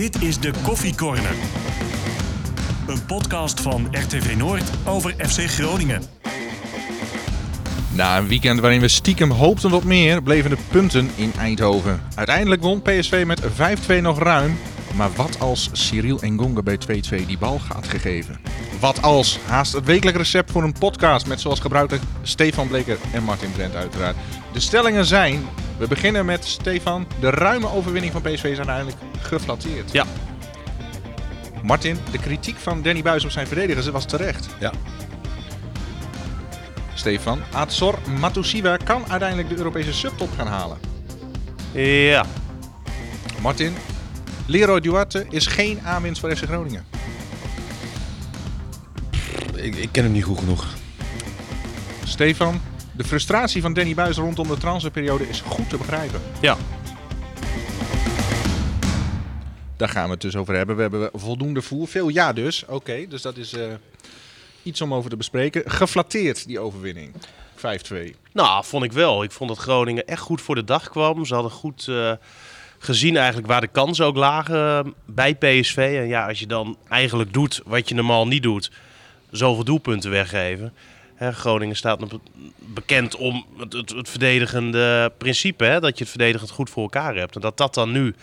Dit is de Koffie Corner. Een podcast van RTV Noord over FC Groningen. Na een weekend waarin we stiekem hoopten op meer, bleven de punten in Eindhoven. Uiteindelijk won PSV met 5-2 nog ruim. Maar wat als Cyril Engonga bij 2-2 die bal gaat gegeven? Wat als haast het wekelijk recept voor een podcast met zoals gebruikelijk Stefan Bleker en Martin Brent uiteraard. De stellingen zijn, we beginnen met Stefan, de ruime overwinning van PSV is uiteindelijk geflatteerd. Ja. Martin, de kritiek van Danny Buis op zijn verdedigers was terecht. Ja. Stefan, Atsor Matusiwa kan uiteindelijk de Europese subtop gaan halen. Ja. Martin, Leroy Duarte is geen aanwinst voor FC Groningen. Ik, ik ken hem niet goed genoeg. Stefan, de frustratie van Danny Buis rondom de transferperiode is goed te begrijpen. Ja. Daar gaan we het dus over hebben. We hebben voldoende voer. Veel ja dus. Oké, dus dat is eh, iets om over te bespreken. Geflatteerd, die overwinning. 5-2. Nou, vond ik wel. Ik vond dat Groningen echt goed voor de dag kwam. Ze hadden goed eh, gezien eigenlijk waar de kansen ook lagen eh, bij PSV. En ja, als je dan eigenlijk doet wat je normaal niet doet, zoveel doelpunten weggeven. Groningen staat bekend om het, het, verdedigende principe, hè, dat je het verdedigend goed voor elkaar hebt. En dat dat dan nu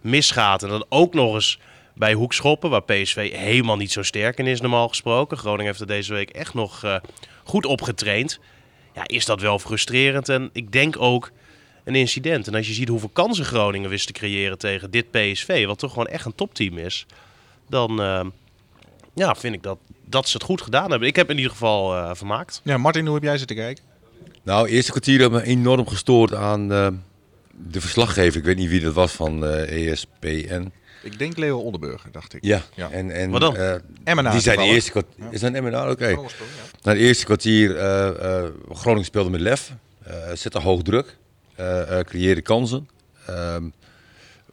misgaat en dan ook nog eens bij hoekschoppen, waar PSV helemaal niet zo sterk in is normaal gesproken. Groningen heeft er deze week echt nog eh, goed op getraind. Ja, is dat wel frustrerend en ik denk ook een incident. En als je ziet hoeveel kansen Groningen wist te creëren tegen dit PSV, wat toch gewoon echt een topteam is, dan eh, ja, vind ik dat, dat ze het goed gedaan hebben. Ik heb in ieder geval eh, vermaakt. Ja, Martin, hoe heb jij zitten kijken? Nou, eerste kwartier hebben me enorm gestoord aan eh, de verslaggever. Ik weet niet wie dat was van eh, ESPN. Ik denk Leo Oldenburger, dacht ik. Ja, Ja. en, en Wat dan? eh, Emmenaar die zei de eerste kwartier. Is dat een Emmenaar? Oké. Ja. Na het eerste kwartier, eh, eh, Groningen speelde met lef. eh zette hoog druk. eh, eh, creëerde kansen. Ehm,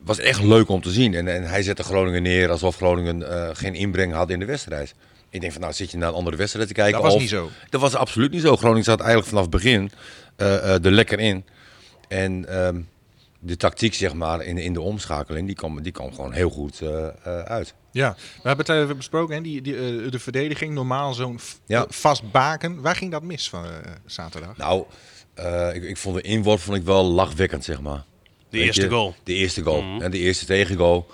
was echt leuk om te zien. En, en hij zette Groningen neer alsof Groningen eh, geen inbreng had in de wedstrijd. Ik denk van, nou zit je naar een andere wedstrijd te kijken. Dat was of- niet zo. Dat was absoluut niet zo. Groningen zat eigenlijk vanaf het begin eh, eh, er lekker in. En ehm, de tactiek, zeg maar, in, in de omschakeling, die kwam, die kwam gewoon heel goed uit. Ja, we hebben het even besproken. Hè? Die, die, de verdediging, normaal zo'n Ja. vast baken. Waar ging dat mis van zaterdag? Nou, ik, ik vond de inworp vond ik wel lachwekkend, zeg maar. De eerste je, goal. De eerste goal. Mhm. En de eerste tegengoal.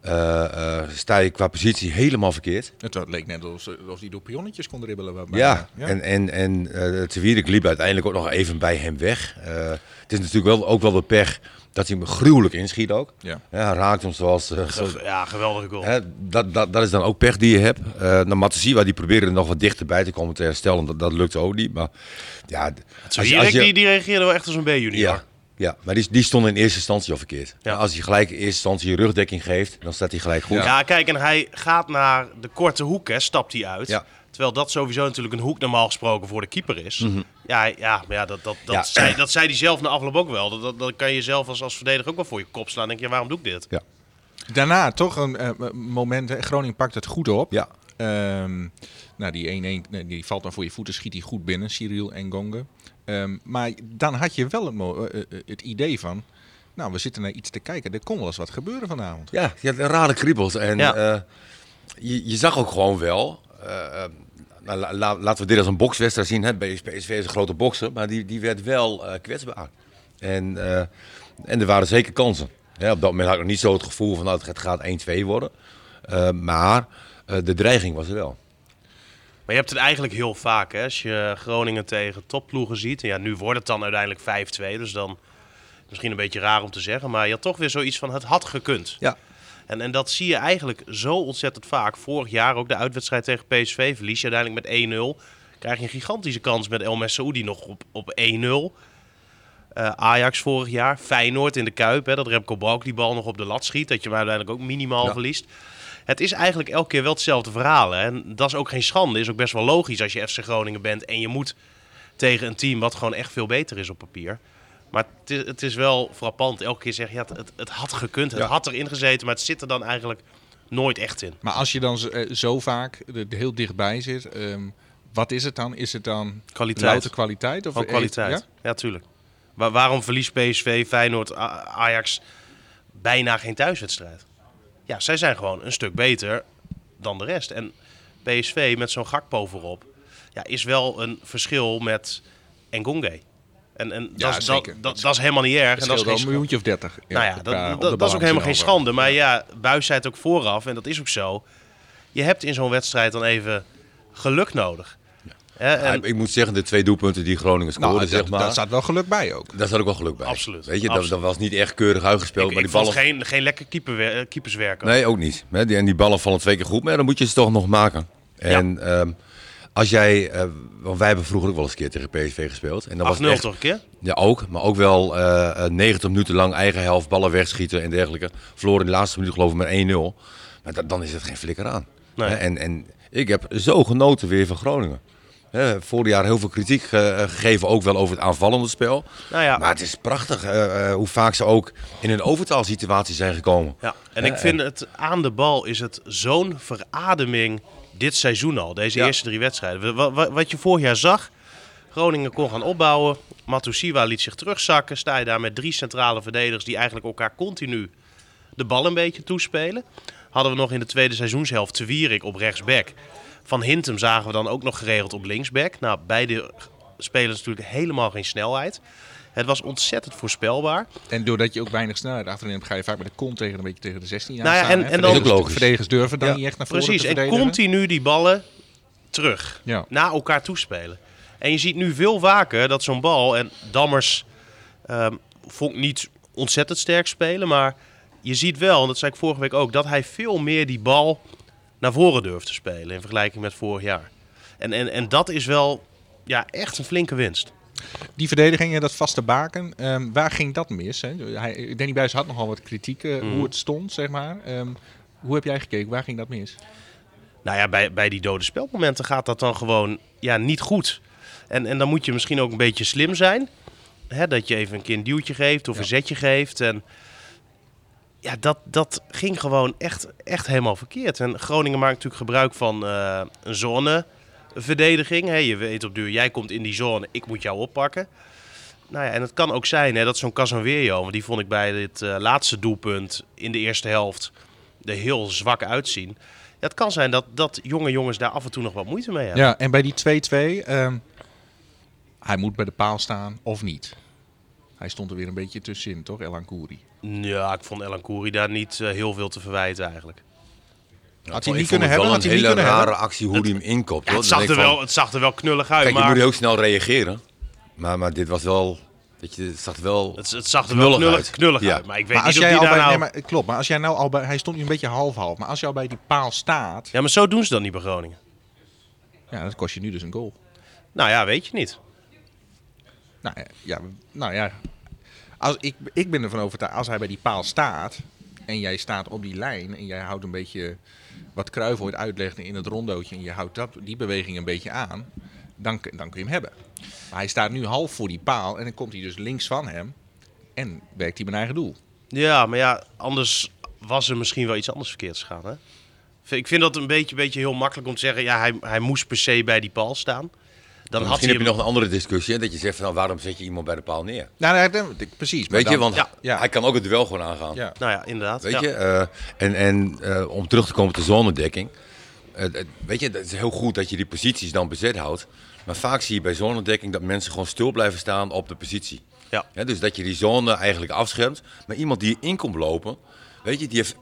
eh, eh, sta je qua positie helemaal verkeerd. Het leek net alsof hij door pionnetjes kon dribbelen. Ja, ja. en, en, en eh Te Wierik liep uiteindelijk ook nog even bij hem weg. Eh, het is natuurlijk wel, ook wel de pech dat hij hem gruwelijk inschiet ook. Ja. Ja, hij raakt hem zoals... eh, Ja, geweldige goal. hè, dat, dat, dat is dan ook pech die je hebt. Eh naar Matasiwa, die probeerde er nog wat dichterbij te komen te herstellen. Dat, dat lukte ook niet. Maar ja, als je- die, die reageerde wel echt als een B-junior. ja, ja, maar die, die stond in eerste instantie al verkeerd. Ja. Als hij gelijk in eerste instantie je rugdekking geeft, dan staat hij gelijk goed. Ja, kijk, en hij gaat naar de korte hoek, hè, stapt hij uit. Ja. Terwijl dat sowieso natuurlijk een hoek normaal gesproken voor de keeper is. Ja, ja, maar ja, dat, dat, dat, Ja. Zei, dat zei hij zelf na afloop ook wel. Dat, dat, dat kan je zelf als, als verdediger ook wel voor je kop slaan. Dan denk je, waarom doe ik dit? Ja. Daarna toch een eh, moment. Groningen pakt het goed op. Ja. Ehm, nou, die 1-1 nee, die valt dan voor je voeten, schiet hij goed binnen, Cyril en Ehm, maar dan had je wel het, mo- eh, eh, het idee van, nou, we zitten naar iets te kijken. Er kon wel eens wat gebeuren vanavond. Ja, je had rare kriebels. En Ja. eh, je, je zag ook gewoon wel. eh, eh, nou, la- la- laten we dit als een bokswedstrijd zien. Hè. PSV is een grote bokser, maar die, die werd wel eh, kwetsbaar. En, eh, en er waren zeker kansen. Ja, op dat moment had ik nog niet zo het gevoel van nou, het gaat 1-2 worden. Eh, maar eh, de dreiging was er wel. Maar je hebt het eigenlijk heel vaak, hè, als je Groningen tegen topploegen ziet. En ja, nu wordt het dan uiteindelijk 5-2, dus dan misschien een beetje raar om te zeggen. Maar je had toch weer zoiets van, het had gekund. Ja. En, en dat zie je eigenlijk zo ontzettend vaak. Vorig jaar ook de uitwedstrijd tegen PSV. Verlies je uiteindelijk met 1-0. Krijg je een gigantische kans met El Messaoudi nog op, op 1-0. Eh, Ajax vorig jaar. Feyenoord in de Kuip. Hè, dat Remco Balk die bal nog op de lat schiet. Dat je hem uiteindelijk ook minimaal Ja. verliest. Het is eigenlijk elke keer wel hetzelfde verhaal. Hè. En dat is ook geen schande. Is ook best wel logisch als je FC Groningen bent. En je moet tegen een team wat gewoon echt veel beter is op papier. Maar het is, het is wel frappant. Elke keer zeg je, ja, het, het, had gekund. Het Ja. had erin gezeten. Maar het zit er dan eigenlijk nooit echt in. Maar als je dan zo, eh, zo vaak er heel dichtbij zit, ehm, wat is het dan? Is het dan Kwaliteit. louter kwaliteit? Of Van eh, kwaliteit. Ja? Ja, tuurlijk. Wa- waarom verliest PSV, Feyenoord, Ajax bijna geen thuiswedstrijd? Ja, zij zijn gewoon een stuk beter dan de rest. En PSV met zo'n Gakpo voorop ja, is wel een verschil met Engonge. En, en Ja, dat, is- dat, dat, dat is helemaal niet erg. En dat is geen een miljoentje of dertig. nou ja, dat, dat, dat is ook helemaal geen schande. Maar ja, Buis zei het ook vooraf, en dat is ook zo. Je hebt in zo'n wedstrijd dan even geluk nodig. En, ik moet zeggen, de twee doelpunten die Groningen scoorde, Nou, zeg dat- maar, daar staat wel geluk bij ook. daar zat ook wel geluk bij. Absoluut, Weet je, dat, absoluut. dat was niet echt keurig uitgespeeld, ik, maar ik die vond ballen... geen, geen lekker keeperwer- eh, keeperswerk. ook. Nee, ook niet. Hè, die- En die ballen vallen twee keer goed, maar dan moet je ze toch nog maken. En ehm, als jij, eh, want wij hebben vroeger ook wel eens een keer tegen PSV gespeeld. En dat was 8-0 echt, toch een keer? Ja, ook. Maar ook wel eh, eh, 90 minuten lang eigen helft, ballen wegschieten en dergelijke. Verloren in de laatste minuut geloof ik met 1-0. Maar da- dan is het geen flikker aan. Nee. En, en ik heb zo genoten weer van Groningen. Hè, vorig jaar heel veel kritiek eh, gegeven, ook wel over het aanvallende spel. Nou ja, Maar het is prachtig eh, eh, hoe vaak ze ook in een overtaalsituatie zijn gekomen. ja. en ik vind het aan de bal is het zo'n verademing dit seizoen al. Deze Ja. eerste drie wedstrijden. Wa- wa- Wat je vorig jaar zag, Groningen kon gaan opbouwen. Matusiwa liet zich terugzakken. Sta je daar met drie centrale verdedigers die eigenlijk elkaar continu de bal een beetje toespelen. Hadden we nog in de tweede seizoenshelft Te Wierik op rechtsback. Van Hintem zagen we dan ook nog geregeld op linksback. Nou, beide spelers natuurlijk helemaal geen snelheid. Het was ontzettend voorspelbaar. En doordat je ook weinig snelheid achterin hebt, ga je vaak met de kont tegen een beetje tegen de 16 Nou ja, aanstaan, en- en dan- Verdedigers- Dat is ook logisch. Verdedigers durven dan Ja, niet echt naar voren Precies, te en verdedigen. continu die ballen terug. Ja. Naar elkaar toespelen. En je ziet nu veel vaker dat zo'n bal, en Dammers ehm, vond ik niet ontzettend sterk spelen, maar je ziet wel, en dat zei ik vorige week ook, dat hij veel meer die bal naar voren durft te spelen in vergelijking met vorig jaar. En, en, en dat is wel ja, echt een flinke winst. Die verdedigingen, dat vaste baken, ehm, waar ging dat mis? Hè? Hij, Danny Buis had nogal wat kritiek eh, Mhm. hoe het stond, zeg maar. Ehm, hoe heb jij gekeken? Waar ging dat mis? Nou ja, bij, bij die dode spelmomenten gaat dat dan gewoon ja, niet goed. En, en dan moet je misschien ook een beetje slim zijn. Hè, dat je even een keer een duwtje geeft of een zetje geeft. En ja, dat, dat ging gewoon echt, echt helemaal verkeerd. En Groningen maakt natuurlijk gebruik van eh, een zoneverdediging. Hè, je weet op duur, jij komt in die zone, ik moet jou oppakken. Nou ja, en het kan ook zijn hè, dat zo'n Casanverio, want die vond ik bij dit eh, laatste doelpunt in de eerste helft er heel zwak uitzien. Ja, het kan zijn dat, dat jonge jongens daar af en toe nog wat moeite mee hebben. Ja, en bij die 2-2, ehm, hij moet bij de paal staan of niet? Hij stond er weer een beetje tussenin, toch? Elan Kouri. Ja, ik vond Elan Kouri daar niet eh, heel veel te verwijten eigenlijk. Had hij niet kunnen het hebben? wel Had hij een niet hele kunnen rare hebben? actie hoe hij hem inkopt. Ja, het, Dan zag er wel, van, het zag er wel knullig uit, Kijk, je maar moet heel snel reageren. Maar, maar dit was wel... Weet je, het zag er wel... het, het zag er wel knullig uit. knullig Ja. uit. Maar ik weet Maar als niet of jij die al daar bij, nou... nee, maar, klopt, maar als jij nou al bij, hij stond nu een beetje half-half, maar als jij al bij die paal staat, Ja, maar zo doen ze dat niet bij Groningen. ja, dat kost je nu dus een goal. Nou ja, weet je niet. Nou ja, nou ja. Als, ik, ik ben ervan overtuigd, als hij bij die paal staat en jij staat op die lijn en jij houdt een beetje wat Cruijff ooit uitlegde in het rondootje en je houdt die beweging een beetje aan, dan, dan kun je hem hebben. Maar hij staat nu half voor die paal en dan komt hij dus links van hem en werkt hij mijn eigen doel. Ja, maar ja, anders was er misschien wel iets anders verkeerd gegaan. Hè? Ik vind dat een beetje, beetje heel makkelijk om te zeggen... ja, hij, hij moest per se bij die paal staan. Dan had Misschien hij heb je nog een andere discussie. Hè, dat je zegt van, nou, waarom zet je iemand bij de paal neer? Nou, precies. Weet je, want ja, ja. hij kan ook het duel gewoon aangaan. Ja. Nou ja, inderdaad. Weet ja. je, eh, en, en eh, om terug te komen op de zonedekking. eh, het- weet je, het is heel goed dat je die posities dan bezet houdt. Maar vaak zie je bij zonedekking dat mensen gewoon stil blijven staan op de positie. Ja. Hè, dus dat je die zone eigenlijk afschermt. Maar iemand die in komt lopen, weet je, die heeft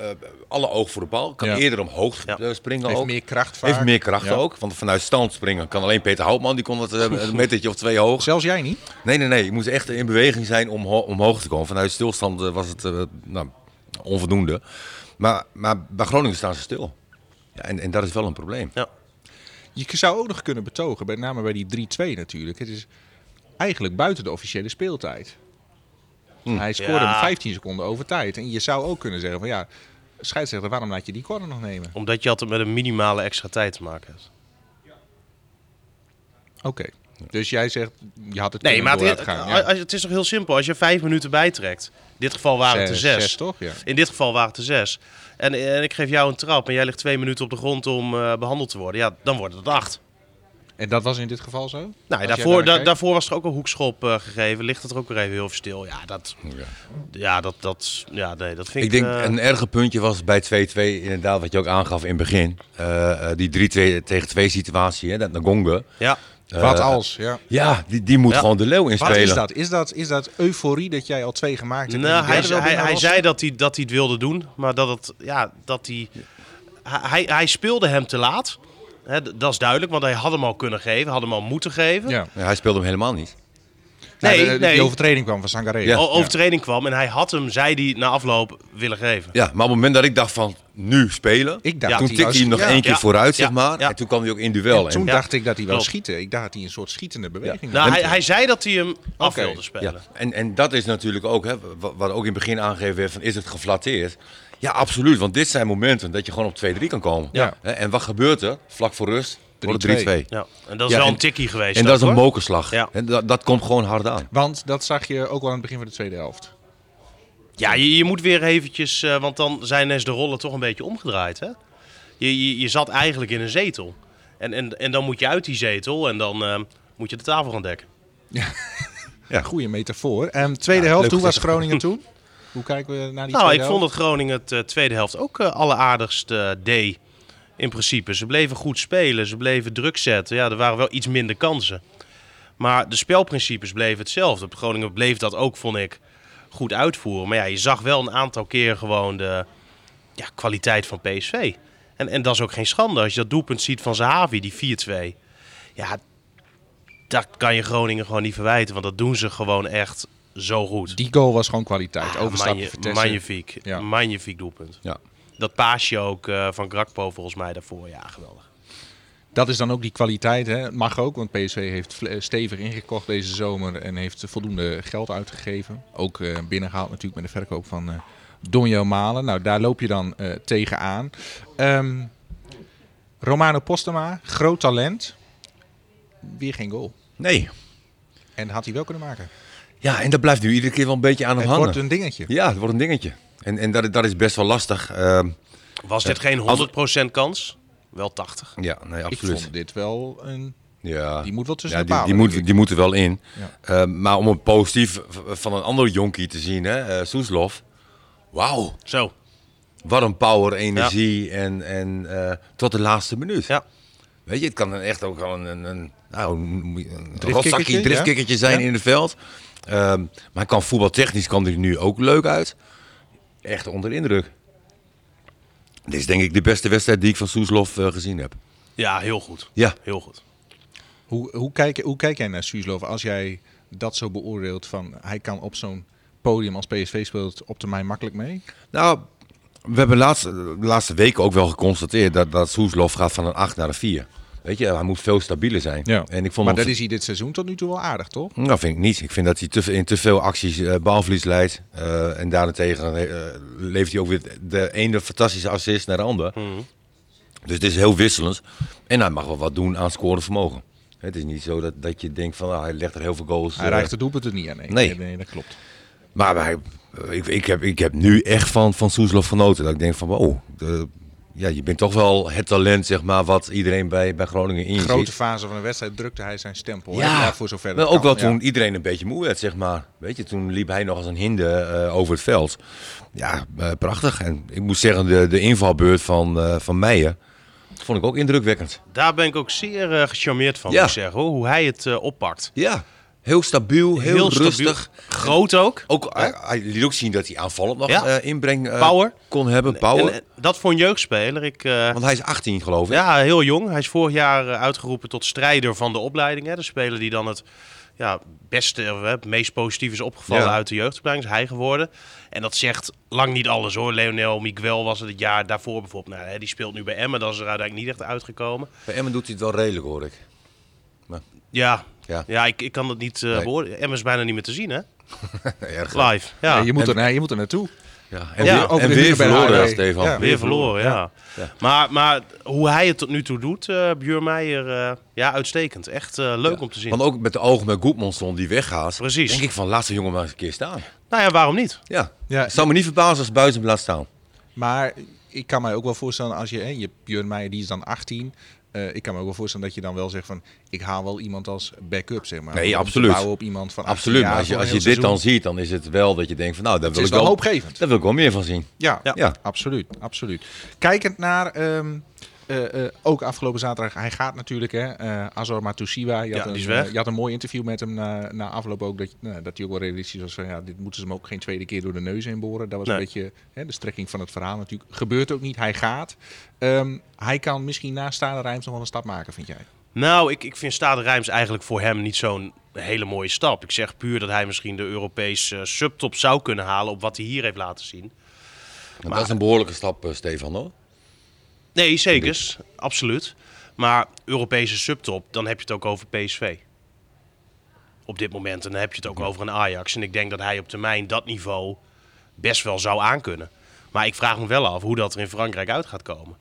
eh, alle oog voor de bal. Kan Ja. eerder omhoog Ja. springen Heeft ook. meer kracht vaak. Heeft meer kracht Ja. ook. Want vanuit stand springen kan alleen Peter Houtman. Die kon het eh, een metertje of twee hoog. Zelfs jij niet? Nee, nee, nee. Je moest echt in beweging zijn om ho- omhoog te komen. Vanuit stilstand eh, was het nou, onvoldoende. Maar, maar bij Groningen staan ze stil. Ja, en, en dat is wel een probleem. Ja. Je zou ook nog kunnen betogen, met name bij die 3-2 natuurlijk. Het is eigenlijk buiten de officiële speeltijd. Hij scoorde Ja. hem 15 seconden over tijd. En je zou ook kunnen zeggen van ja, scheidsrechter, waarom laat je die corner nog nemen? Omdat je altijd met een minimale extra tijd te maken hebt. Oké. Dus jij zegt, je had het Nee, maar het, gaan. het is toch heel simpel. Als je vijf minuten bijtrekt. In dit geval waren het er Zes, toch? Ja. In dit geval waren het er zes. En, en ik geef jou een trap en jij ligt twee minuten op de grond om eh, behandeld te worden. Ja, dan wordt het acht. En dat was in dit geval zo? Nou, daarvoor, da- daarvoor was er ook een hoekschop eh, gegeven. Ligt het er ook weer even heel veel stil. Ja, dat, ja, dat, dat, ja, nee, dat vind Ik ik... denk eh, een erger puntje was bij 2-2 inderdaad wat je ook aangaf in het begin. Eh, eh, die 3-2 tegen 2 situatie, hè, dat Nagonga. ja, Wat als, ja. Ja, die, die moet Ja. gewoon de leeuw Wat inspelen. is dat? Is dat? is dat euforie dat jij al twee gemaakt hebt? nou, hij, hij, zei dat hij, dat hij het wilde doen, maar dat het, ja, dat hij, hij, hij speelde hem te laat. Hè, dat is duidelijk, want hij had hem al kunnen geven, had hem al moeten geven. Ja. Ja, hij speelde hem helemaal niet. Nee, Nee, de- de- nee. Die overtreding kwam van Sangaré. Ja. O- overtreding kwam en hij had hem, zei hij, na afloop willen geven. Ja, maar op het moment dat ik dacht van nu spelen, Ik dacht Ja. toen tikte hij hem nog één keer Ja. vooruit, zeg maar. Ja. En toen kwam hij ook in duel. En toen En- dacht ik dat hij wel schieten. Ik dacht dat hij een soort schietende beweging Nou, had. hij, hij zei dat hij hem af wilde spelen. Ja, en, en dat is natuurlijk ook, hè, wat, wat ook in het begin aangegeven werd, van is het geflatteerd? Ja, absoluut, want dit zijn momenten dat je gewoon op 2-3 kan komen. Ja. Hè, En wat gebeurt er? Vlak voor rust wordt het 3-2. Ja, en dat is Ja, wel en- een tikkie geweest. En dat is een hoor. mokerslag. Ja. En dat, dat komt gewoon hard aan. Want dat zag je ook wel aan het begin van de tweede helft. Ja, je, je moet weer eventjes, eh, want dan zijn eens de rollen toch een beetje omgedraaid. Hè? Je, je, je zat eigenlijk in een zetel. En, en, en dan moet je uit die zetel en dan eh, moet je de tafel gaan dekken. Ja. Goeie metafoor. En tweede Ja, helft, hoe was. Groningen toen? Hoe kijken we naar die Nou, ik vond dat Groningen het eh, tweede helft ook eh alleraardigst eh, deed. In principe. Ze bleven goed spelen. Ze bleven druk zetten. Ja, er waren wel iets minder kansen. Maar de spelprincipes bleven hetzelfde. Groningen bleef dat ook, vond ik, goed uitvoeren. Maar ja, je zag wel een aantal keer gewoon de ja, kwaliteit van PSV. En, en dat is ook geen schande. Als je dat doelpunt ziet van Zahavi, die 4-2. Ja, dat kan je Groningen gewoon niet verwijten. Want dat doen ze gewoon echt zo goed. Die goal was gewoon kwaliteit. Ah, Overstapje. Magnifiek. Ja. Magnifiek doelpunt. Ja. Dat paasje ook eh, van Grakpo volgens mij daarvoor. Ja, geweldig. Dat is dan ook die kwaliteit. Hè? Het Mag ook, want PSV heeft vle- stevig ingekocht deze zomer en heeft voldoende geld uitgegeven. Ook eh, binnengehaald natuurlijk met de verkoop van eh Donjo Malen. Nou, daar loop je dan eh tegenaan. Ehm Romano Postema, groot talent. Weer geen goal. Nee. En had hij wel kunnen maken. Ja, en dat blijft nu iedere keer wel een beetje aan hem Het hangen. wordt een dingetje. Ja, het wordt een dingetje. En, en dat, dat is best wel lastig. Ehm, Was dit geen 100% kans? Wel 80. ja, nee, Ik absoluut. vond dit wel een... Ja. Die moet wel tussen ja, de die, palen, die, denk moet, ik. die moeten wel in. Ja. Eh, maar om een positief van een ander jonkie te zien, hè, eh, Soeslof. Wauw, Zo. wat een power, energie en, en eh, tot de laatste minuut. Ja. Weet je, het kan een- echt ook wel een, een, een, nou, een, een zijn Ja. in het veld. Ehm, maar kan voetbaltechnisch kan hij er nu ook leuk uit. Echt onder de indruk. Dit is denk ik de beste wedstrijd die ik van Soeslof eh, gezien heb. Ja, heel goed. Ja. Heel goed. Hoe, hoe, kijk, hoe kijk jij naar Suslov als jij dat zo beoordeelt van hij kan op zo'n podium als PSV speelt op termijn makkelijk mee? Nou, we hebben laatst, de laatste weken ook wel geconstateerd dat, dat Soeslof gaat van een 8 naar een 4. Weet je, hij moet veel stabieler zijn. En ik vond maar dat is hij dit seizoen tot nu toe wel aardig, toch? Nou, vind ik niet. Ik vind dat hij te, in te veel acties eh balverlies leidt. Eh, en daarentegen eh, levert hij ook weer de ene fantastische assist naar de ander. Mhm. Dus het is heel wisselend. En hij mag wel wat doen aan scoren vermogen. Het is niet zo dat, dat je denkt van ah, hij legt er heel veel goals. Hij rijgt de doelpunten niet aan. Nee, Nee. nee, dat klopt. Maar hij, ik, ik, heb, ik heb nu echt van, van Soeslof genoten. Dat ik denk van wow, de, ja, je bent toch wel het talent zeg maar, wat iedereen bij, bij Groningen in Grote ziet. fase van de wedstrijd drukte hij zijn stempel. Ja. hè? ja voor zover Maar ook wel ja. toen iedereen een beetje moe werd, zeg maar. Weet je, toen liep hij nog als een hinde eh, over het veld. Ja, eh, prachtig. En ik moet zeggen, de, de invalbeurt van, eh, van Meijer vond ik ook indrukwekkend. Daar ben ik ook zeer eh, gecharmeerd van, Ja. moet ik zeggen. Hoe hij het eh, oppakt. Ja, heel stabiel, heel, rustig. Groot ook. Ook, hij, hij liet ook zien dat hij aanvallend nog Ja. eh, inbreng eh, Power. kon hebben. Power. En, eh, dat voor een jeugdspeler. Ik, eh, Want hij is 18 geloof ik. Ja, heel jong. Hij is vorig jaar eh, uitgeroepen tot strijder van de opleiding. Hè. De speler die dan het ja, beste, of, het meest positief is opgevallen Ja. uit de jeugdopleiding. Is hij geworden. En dat zegt lang niet alles hoor. Leonel Miguel was het het jaar daarvoor bijvoorbeeld. Nou, hè, die speelt nu bij Emmen. Dat is er uiteindelijk niet echt uitgekomen. Bij Emmen doet hij het wel redelijk hoor ik. Ja, Ja. ja. ik, ik kan het niet eh Nee. beoordelen. Emmen is bijna niet meer te zien hè. Erg. Live. Ja, Nee, je, moet En- er, nee, je moet er naartoe. Ja. En Ja, weer, en verloren. Stefan. Ja. Weer verloren, ja. Ja. Maar, maar hoe hij het tot nu toe doet, eh Björn Meijer, eh, ja, uitstekend. Echt eh, leuk om te zien. Want ook met de ogen met Goedmondson die weggaat. Precies. Denk ik van, laat de jongen maar eens een keer staan. Nou ja, waarom niet? Ja. Ja, Het zou me niet verbazen als Buizen laat staan. Maar ik kan mij ook wel voorstellen als je, hè, je hebt Björn Meijer, die is dan 18. Eh, ik kan me ook wel voorstellen dat je dan wel zegt van... ik haal wel iemand als backup, zeg maar. Nee, absoluut. bouwen op iemand van 18 Absoluut, maar als je, als dit dan ziet, dan is het wel dat je denkt van nou, daar Het wil is ik wel hoopgevend. daar wil ik wel meer van zien. Ja, Ja. Ja. absoluut, absoluut. Kijkend naar, ehm, eh, eh, ook afgelopen zaterdag, hij gaat natuurlijk, hè, eh Azor Matusiwa. Je had, Ja, een, die is weg. je had een mooi interview met hem na, na afloop ook, dat, nou, dat hij ook wel realistisch was van, ja, dit moeten ze hem ook geen tweede keer door de neus inboren. Dat was Nee. een beetje hè, de strekking van het verhaal natuurlijk. Gebeurt ook niet, hij gaat. Ehm, hij kan misschien na Stade Rijms nog wel een stap maken, vind jij? Nou, ik, ik vind Stade Rijms eigenlijk voor hem niet zo'n hele mooie stap. Ik zeg puur dat hij misschien de Europese subtop zou kunnen halen op wat hij hier heeft laten zien. En dat is een behoorlijke stap, Stefan, hoor. Nee, zeker. Absoluut. Maar Europese subtop, dan heb je het ook over PSV. Op dit moment. En dan heb je het ook over een Ajax. En ik denk dat hij op termijn dat niveau best wel zou aankunnen. Maar ik vraag me wel af hoe dat er in Frankrijk uit gaat komen.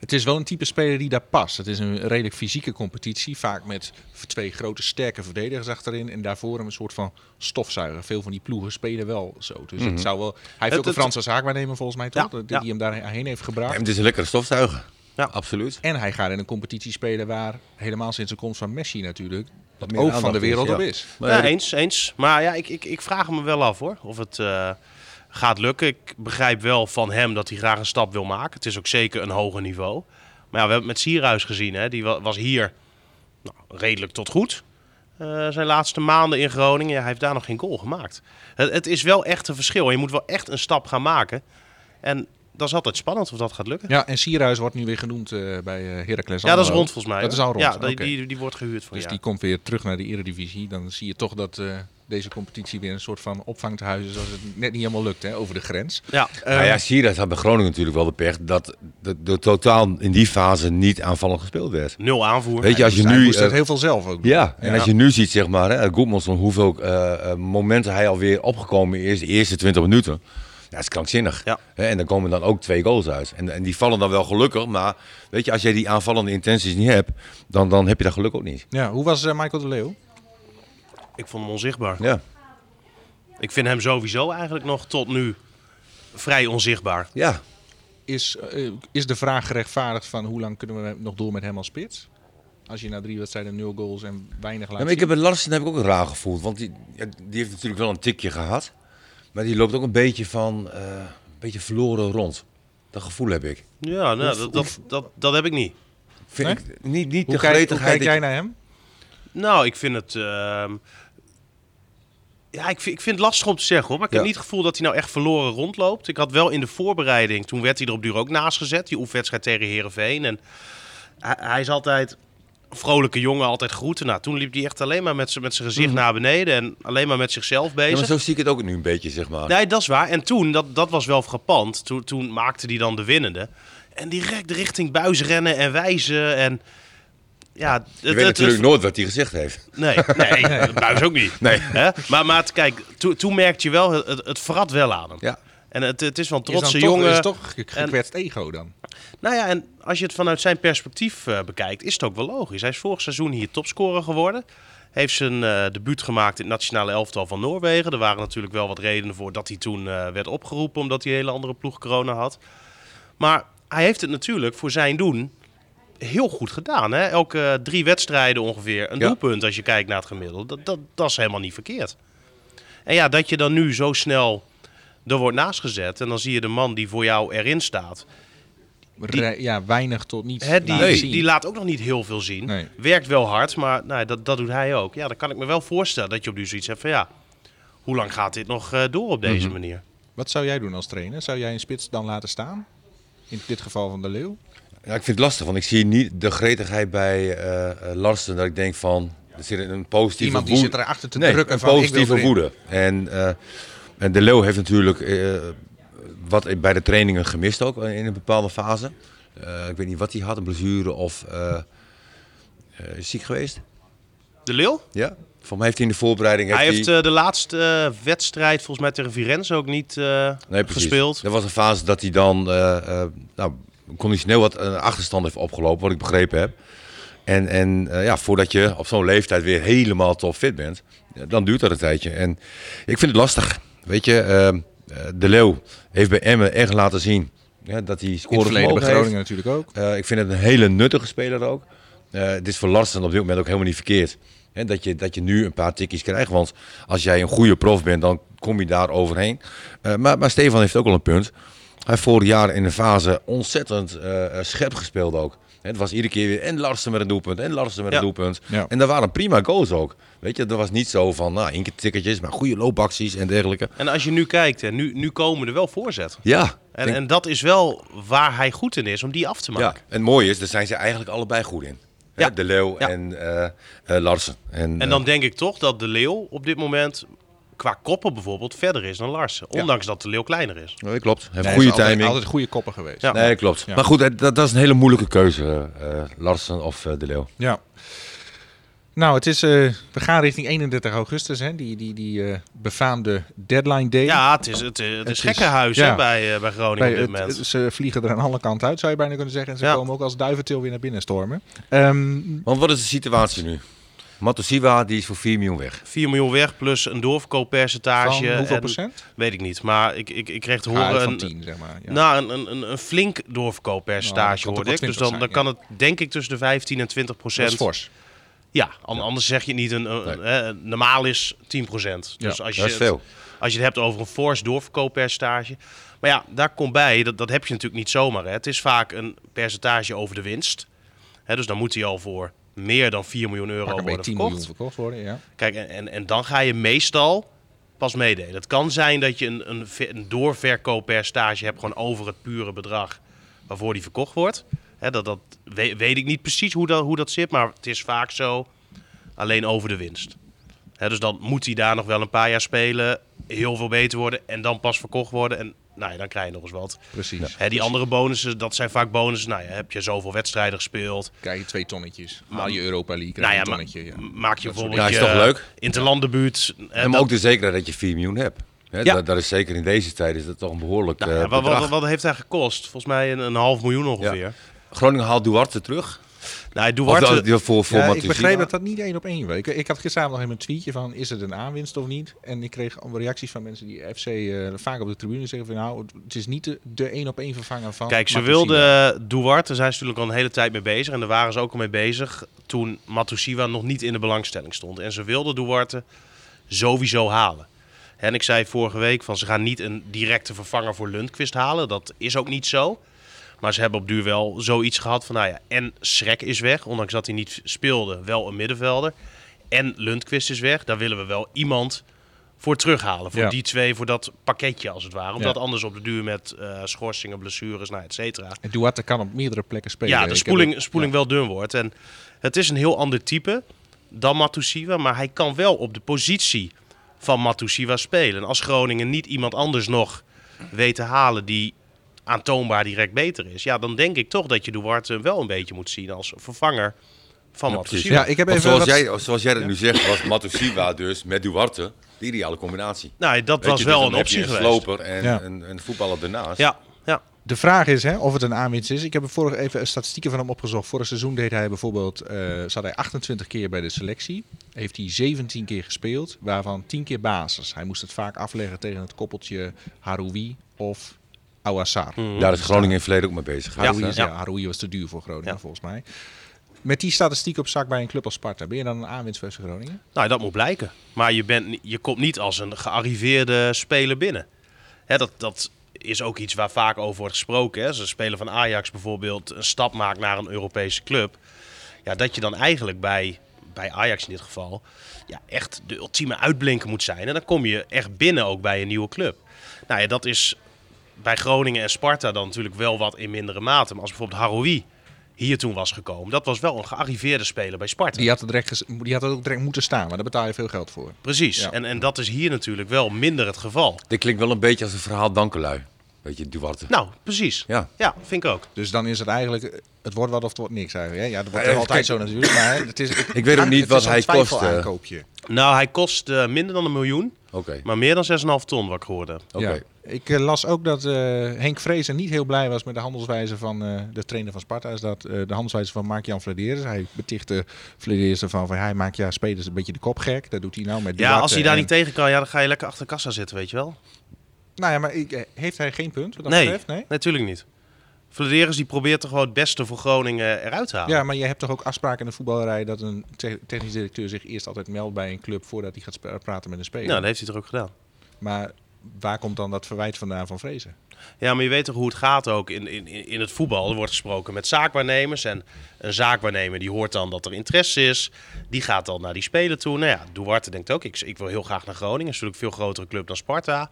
Het is wel een type speler die daar past. Het is een redelijk fysieke competitie. Vaak met twee grote sterke verdedigers achterin. En daarvoor een soort van stofzuiger. Veel van die ploegen spelen wel zo. Dus het zou wel... Hij heeft Het- ook een Franse zaakwaarnemer volgens mij toch? Ja, die ja. hem daarheen heeft Ja, gebracht. maar het is een lekkere stofzuiger. Ja. Absoluut. En hij gaat in een competitie spelen waar helemaal sinds de komst van Messi natuurlijk... Meer oog van de wereld is, op ja. is. Maar ja, ja, eens, eens. Maar ja, ik, ik, ik vraag me wel af hoor. Of het eh, gaat lukken. Ik begrijp wel van hem dat hij graag een stap wil maken. Het is ook zeker een hoger niveau. Maar ja, we hebben het met Sierhuis gezien. Hè. Die wa- was hier nou, redelijk tot goed. eh, zijn laatste maanden in Groningen. Ja, hij heeft daar nog geen goal gemaakt. Het, het is wel echt een verschil. Je moet wel echt een stap gaan maken. En dat is altijd spannend of dat gaat lukken. Ja, en Sierhuis wordt nu weer genoemd eh, bij eh Heracles Ja, dat is rond volgens mij. Dat is al rond, Ja, die, die, die wordt gehuurd voor Dus ja. die komt weer terug naar de eredivisie. Dan zie je toch dat deze competitie weer een soort van opvangtehuis is... als het net niet helemaal lukt hè, over de grens. Ja, nou ja, Sierhuis had bij Groningen natuurlijk wel de pech dat de, de totaal in die fase niet aanvallend gespeeld werd. nul aanvoer. Weet je, als je hij nu... dat eh, heel veel zelf ook. Ja, en als je nu ziet, zeg maar, hè, Goedmanson, hoeveel eh, eh, momenten hij alweer opgekomen is, de eerste 20 minuten. Ja, dat is krankzinnig. Ja. Hè, en dan komen dan ook twee goals uit. En, en die vallen dan wel gelukkig, maar weet je, als jij die aanvallende intenties niet hebt, dan, dan heb je dat geluk ook niet. Ja, hoe was Michael de Leeuw? Ik vond hem onzichtbaar. Ja, Ik vind hem sowieso eigenlijk nog tot nu vrij onzichtbaar. ja. Is, eh, is de vraag gerechtvaardigd van hoe lang kunnen we nog door met hem als spits? Als je na drie wedstrijden nul goals en weinig laat Ja, maar ik heb bij Larsen heb ik ook een raar gevoeld, want die, die heeft natuurlijk wel een tikje gehad, maar die loopt ook een beetje van, eh, een beetje verloren rond. Dat gevoel heb ik. Ja, nou, dat, dat, dat, dat heb ik niet. Vind Nee? ik niet, niet Hoe de kijk, hoe kijk jij naar hem? Nou, ik vind het. ehm, ja, ik vind, ik vind het lastig om te zeggen hoor. Maar ik heb niet het gevoel dat hij nou echt verloren rondloopt. Ik had wel in de voorbereiding, toen werd hij er op duur ook naast gezet. Die oefenwedstrijd tegen Herenveen. En hij, hij is altijd vrolijke jongen, altijd groeten. Nou, toen liep hij echt alleen maar met zijn gezicht naar beneden. En alleen maar met zichzelf Mhm. Ja, bezig. maar zo zie ik het ook nu een beetje, zeg maar. Nee, dat is waar. En toen, dat, dat was wel frappant. Toen, toen maakte hij dan de winnende. En direct richting buis rennen en wijzen. En ja, het, Je weet het- natuurlijk het- nooit wat hij gezegd heeft. Nee, nee, de buis ook niet. Nee. Hè? Maar, maar kijk, toen, toen merkte je wel, het, het, verrat wel aan hem. Ja. En het, het is wel een Is trotse toch, jongen. is toch ge- gekwetst ego dan? Nou ja, en als je het vanuit zijn perspectief eh, bekijkt, is het ook wel logisch. Hij is vorig seizoen hier topscorer geworden. Heeft zijn eh debuut gemaakt in het nationale elftal van Noorwegen. Er waren natuurlijk wel wat redenen voor dat hij toen eh, werd opgeroepen, omdat hij een hele andere ploeg corona had. Maar hij heeft het natuurlijk voor zijn doen heel goed gedaan. Hè? Elke drie wedstrijden ongeveer een Ja. doelpunt als je kijkt naar het gemiddelde. Dat, dat, dat is helemaal niet verkeerd. En ja, dat je dan nu zo snel er wordt naast gezet en dan zie je de man die voor jou erin staat. Ja, weinig tot niets Hè, die, laten die, laat ook nog niet heel veel zien. Nee. Werkt wel hard, maar nou, dat, dat doet hij ook. Ja, dan kan ik me wel voorstellen dat je op nu zoiets hebt van ja, hoe lang gaat dit nog eh, door op deze Mhm. manier? Wat zou jij doen als trainer? Zou jij een spits dan laten staan? In dit geval van de Leeuw? Ja, ik vind het lastig, want ik zie niet de gretigheid bij eh, Larsen dat ik denk van, er zit een positieve Iemand die woede- zit erachter te nee, drukken een van, ik wil positieve erin. woede. En, eh, en de Leeuw heeft natuurlijk wat bij de trainingen gemist ook in een bepaalde fase. Ik weet niet wat hij had, een blessure of is ziek geweest. De Leeuw? Ja, voor mij heeft hij in de voorbereiding... Hij heeft de laatste wedstrijd volgens mij tegen Firenze ook niet Nee, gespeeld. Er was een fase dat hij dan nou, conditioneel wat een achterstand heeft opgelopen, wat ik begrepen heb. En, en eh, ja, voordat je op zo'n leeftijd weer helemaal top fit bent, dan duurt dat een tijdje. En ik vind het lastig. Weet je, eh, eh, De Leeuw heeft bij Emmen echt laten zien Ja, dat hij In het verleden bij scoren Groningen natuurlijk ook. Eh, ik vind het een hele nuttige speler ook. Eh het is voor Larsen op dit moment ook helemaal niet verkeerd. Hè, dat, je, dat je nu een paar tikjes krijgt. Want als jij een goede prof bent, dan kom je daar overheen. Eh, maar, maar Stefan heeft ook al een punt. Hij heeft vorig jaar in de fase ontzettend eh, eh, scherp gespeeld ook. Hè, Het was iedere keer weer en Larsen met een doelpunt en Larsen met Ja. een doelpunt. Ja. En daar waren prima goals ook. Weet je, dat was niet zo van nou, één keer tikketjes, maar goede loopacties en dergelijke. En als je nu kijkt, hè, nu, nu komen er wel voorzet. Ja, En, denk- en dat is wel waar hij goed in is, om die af te Ja, maken. en het mooie is, daar zijn ze eigenlijk allebei goed in. Hè, Ja. De Leeuw Ja. en eh, eh, Larsen. En, En dan denk ik toch dat de Leeuw op dit moment qua koppen bijvoorbeeld verder is dan Larsen. Ondanks dat de Leeuw kleiner is. nee, klopt. Hij heeft Nee, goede is altijd, timing. Altijd goede koppen geweest. Ja. Nee, klopt. Ja. Maar goed, dat, dat is een hele moeilijke keuze, eh, Larsen of eh, De Leeuw. Ja. Nou, het is, eh, we gaan richting 31 augustus, hè? die, die, die eh, befaamde deadline day. Ja, het is, het, het is is- gekkenhuis ja. bij, eh, bij Groningen Bij op dit het- moment. het- ze vliegen er aan alle kanten uit, zou je bijna kunnen zeggen. En ze Ja. komen ook als duiventil weer naar binnen stormen. Ehm, Want wat is de situatie nu? Matosiwa, die is voor 4 miljoen weg. 4 miljoen weg plus een doorverkooppercentage. van hoeveel en- procent? Weet ik niet, maar ik, ik, ik kreeg te horen... van een- 10, zeg maar. Ja. Nou, een, een, een, een flink doorverkooppercentage Nou, kan hoorde ik. Dus dan, 20 dan kan het denk ik tussen de 15 en 20 dat is procent. fors. Ja, an- anders zeg je niet. Een, een- hè, normaal is 10 procent. Ja, Dus als je, Dat is het- veel. als je het hebt over een fors doorverkooppercentage. Maar ja, daar komt bij, dat, dat heb je natuurlijk niet zomaar. Hè. Het is vaak een percentage over de winst. Hè, dus dan moet hij al voor meer dan 4 miljoen euro worden 10 verkocht. miljoen verkocht worden, ja. Kijk, en, en, en dan ga je meestal pas meedelen. Het kan zijn dat je een, een, een doorverkooppercentage hebt gewoon over het pure bedrag waarvoor die verkocht wordt. Dat, dat weet, weet ik niet precies hoe dat, hoe dat zit, maar het is vaak zo alleen over de winst. Dus dan moet hij daar nog wel een paar jaar spelen, heel veel beter worden en dan pas verkocht worden. En nou ja, dan krijg je nog eens wat. Precies. Hè, die andere bonussen, dat zijn vaak bonussen. Nou ja, heb je zoveel wedstrijden gespeeld, Krijg je twee tonnetjes. Haal je Europa League, nou krijg ja, je een ma- tonnetje. Ja. maak je Dat bijvoorbeeld Ja, is toch je leuk? interlanddebuut. hè, En dat- ook de zekerheid dat je 4 miljoen hebt. Hè, Ja. dat, dat is zeker in deze tijd is dat toch een behoorlijk Nou, eh, ja, wat, bedrag. wat, wat heeft hij gekost? Volgens mij een, een half miljoen ongeveer. Groningen haalt Duarte terug. Nou, Duarte, dat- die voor, voor Ja, ik begreep dat dat niet één op één was. Ik, ik had gisteravond nog even een tweetje van, is het een aanwinst of niet? En ik kreeg reacties van mensen die FC eh, vaak op de tribune zeggen van, nou, het is niet de, één op één vervanger van Kijk, ze wilden Duarte, daar zijn ze natuurlijk al een hele tijd mee bezig. En daar waren ze ook al mee bezig toen Matusiwa nog niet in de belangstelling stond. En ze wilden Duarte sowieso halen. En ik zei vorige week van ze gaan niet een directe vervanger voor Lundqvist halen. Dat is ook niet zo. Maar ze hebben op duur wel zoiets gehad van, nou ja, en Schrek is weg, ondanks dat hij niet speelde, wel een middenvelder. En Lundqvist is weg, daar willen we wel iemand voor terughalen. Voor Ja. die twee, voor dat pakketje als het ware. Omdat Ja. anders op de duur met eh, schorsingen, blessures, nou, et cetera. En Duarte kan op meerdere plekken spelen. Ja, de spoeling, spoeling ja. wel dun wordt. En het is een heel ander type dan Matusiwa. Maar hij kan wel op de positie van Matusiwa spelen. En als Groningen niet iemand anders nog weet te halen die aantoonbaar direct beter is. Ja, dan denk ik toch dat je Duarte wel een beetje moet zien als vervanger van Ja, Matusiwa. Ja, ik heb even zoals, wat- jij, zoals jij dat nu zegt, was Matosiwa dus met Duarte de ideale combinatie. Nou, dat Weet was je, wel dus een dan heb je optie een geweest. sloper en Ja. een, een voetballer ernaast. Ja, ja. De vraag is hè, of het een aanwinst is. Ik heb er vorig even statistieken van hem opgezocht. Vorig seizoen deed hij bijvoorbeeld, eh zat hij 28 keer bij de selectie. Heeft hij 17 keer gespeeld, waarvan 10 keer basis. Hij moest het vaak afleggen tegen het koppeltje Haroui of Awassar. Daar is Groningen in het verleden ook mee bezig. Geweest, hè? ja, Haroui was te duur voor Groningen Ja. volgens mij. Met die statistiek op zak bij een club als Sparta, ben je dan een aanwinst voor Groningen? Nou, dat moet blijken. Maar je, bent, je komt niet als een gearriveerde speler binnen. Hè, dat, dat is ook iets waar vaak over wordt gesproken. Hè. Als een speler van Ajax bijvoorbeeld een stap maakt naar een Europese club. Ja, dat je dan eigenlijk bij, bij Ajax in dit geval ja, echt de ultieme uitblinker moet zijn. En dan kom je echt binnen ook bij een nieuwe club. Nou ja, dat is bij Groningen en Sparta dan natuurlijk wel wat in mindere mate. Maar als bijvoorbeeld Haroui hier toen was gekomen, dat was wel een gearriveerde speler bij Sparta. Die had, direct ges- die had het ook direct moeten staan, maar daar betaal je veel geld voor. Precies. Ja. En, en dat is hier natuurlijk wel minder het geval. Dit klinkt wel een beetje als een verhaal Dankelui. Weet je, Duarte. Nou, precies. Ja. Ja, vind ik ook. Dus dan is het eigenlijk, eh, het wordt wat of het wordt niks eigenlijk. Hè? Ja, dat wordt Ja, altijd kijk, zo natuurlijk. Maar het is, ik weet ook niet wat hij kost, eh. Nou, hij kost eh, minder dan een miljoen, Oké, maar meer dan 6,5 ton wat ik hoorde. oké. Ja. Ik eh, las ook dat eh, Henk Vrezen niet heel blij was met de handelswijze van eh, de trainer van Sparta. Is dat eh, de handelswijze van Mark-Jan Vladeres. Hij betichtte Vladeres ervan van hij maakt ja spelers een beetje de kop gek. Dat doet hij nou met Ja, als hij daar en- niet tegen kan, ja, dan ga je lekker achter de kassa zitten, weet je wel. Nou ja, maar ik, heeft hij geen punt wat dat Nee, betreft? Nee? natuurlijk niet. Vladeris die probeert toch gewoon het beste voor Groningen eruit te halen. Ja, maar je hebt toch ook afspraken in de voetballerij dat een te- technisch directeur zich eerst altijd meldt bij een club voordat hij gaat praten met een speler. Nou, dat heeft hij toch ook gedaan. Maar waar komt dan dat verwijt vandaan van Vrezen? Ja, maar je weet toch hoe het gaat ook in, in, in het voetbal. Er wordt gesproken met zaakwaarnemers. En een zaakwaarnemer die hoort dan dat er interesse is. Die gaat dan naar die speler toe. Nou ja, Duarte denkt ook, ik, ik wil heel graag naar Groningen. Dat is natuurlijk een veel grotere club dan Sparta.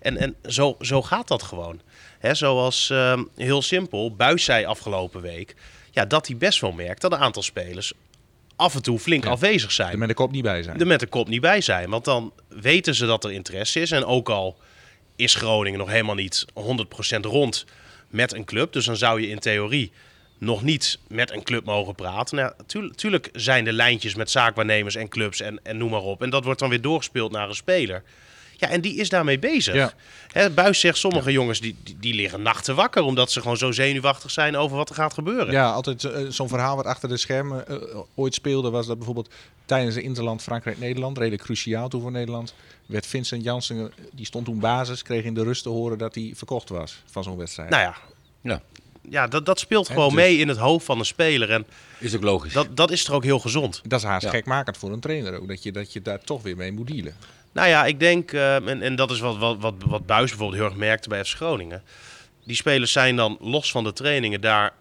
En, en zo, zo gaat dat gewoon. Hè, zoals ehm, heel simpel, Buis zei afgelopen week... Ja, dat hij best wel merkt dat een aantal spelers af en toe flink Ja. afwezig zijn Er met de kop niet bij zijn. er met de kop niet bij zijn. Want dan weten ze dat er interesse is. En ook al is Groningen nog helemaal niet 100% rond met een club. Dus dan zou je in theorie nog niet met een club mogen praten. Nou, tuurlijk, tuurlijk zijn er lijntjes met zaakwaarnemers en clubs en, en noem maar op. En dat wordt dan weer doorgespeeld naar een speler. Ja, en die is daarmee bezig. Ja. Hè, Buis zegt, sommige jongens die, die, die liggen nachten wakker... omdat ze gewoon zo zenuwachtig zijn over wat er gaat gebeuren. Ja, altijd eh, zo'n verhaal wat achter de schermen eh, ooit speelde was dat bijvoorbeeld tijdens de Interland Frankrijk-Nederland, redelijk cruciaal toen voor Nederland, werd Vincent Janssen, eh, die stond toen basis, kreeg in de rust te horen dat hij verkocht was van zo'n wedstrijd. Nou ja, Ja, ja dat, dat speelt gewoon dus- mee in het hoofd van een speler. En is ook logisch. dat, dat is toch ook heel gezond. Dat is haast Ja. gekmakend voor een trainer ook, dat je, dat je daar toch weer mee moet dealen. Nou ja, ik denk, eh, en, en dat is wat, wat, wat, wat Buis bijvoorbeeld heel erg merkte bij FC Groningen. Die spelers zijn dan los van de trainingen daar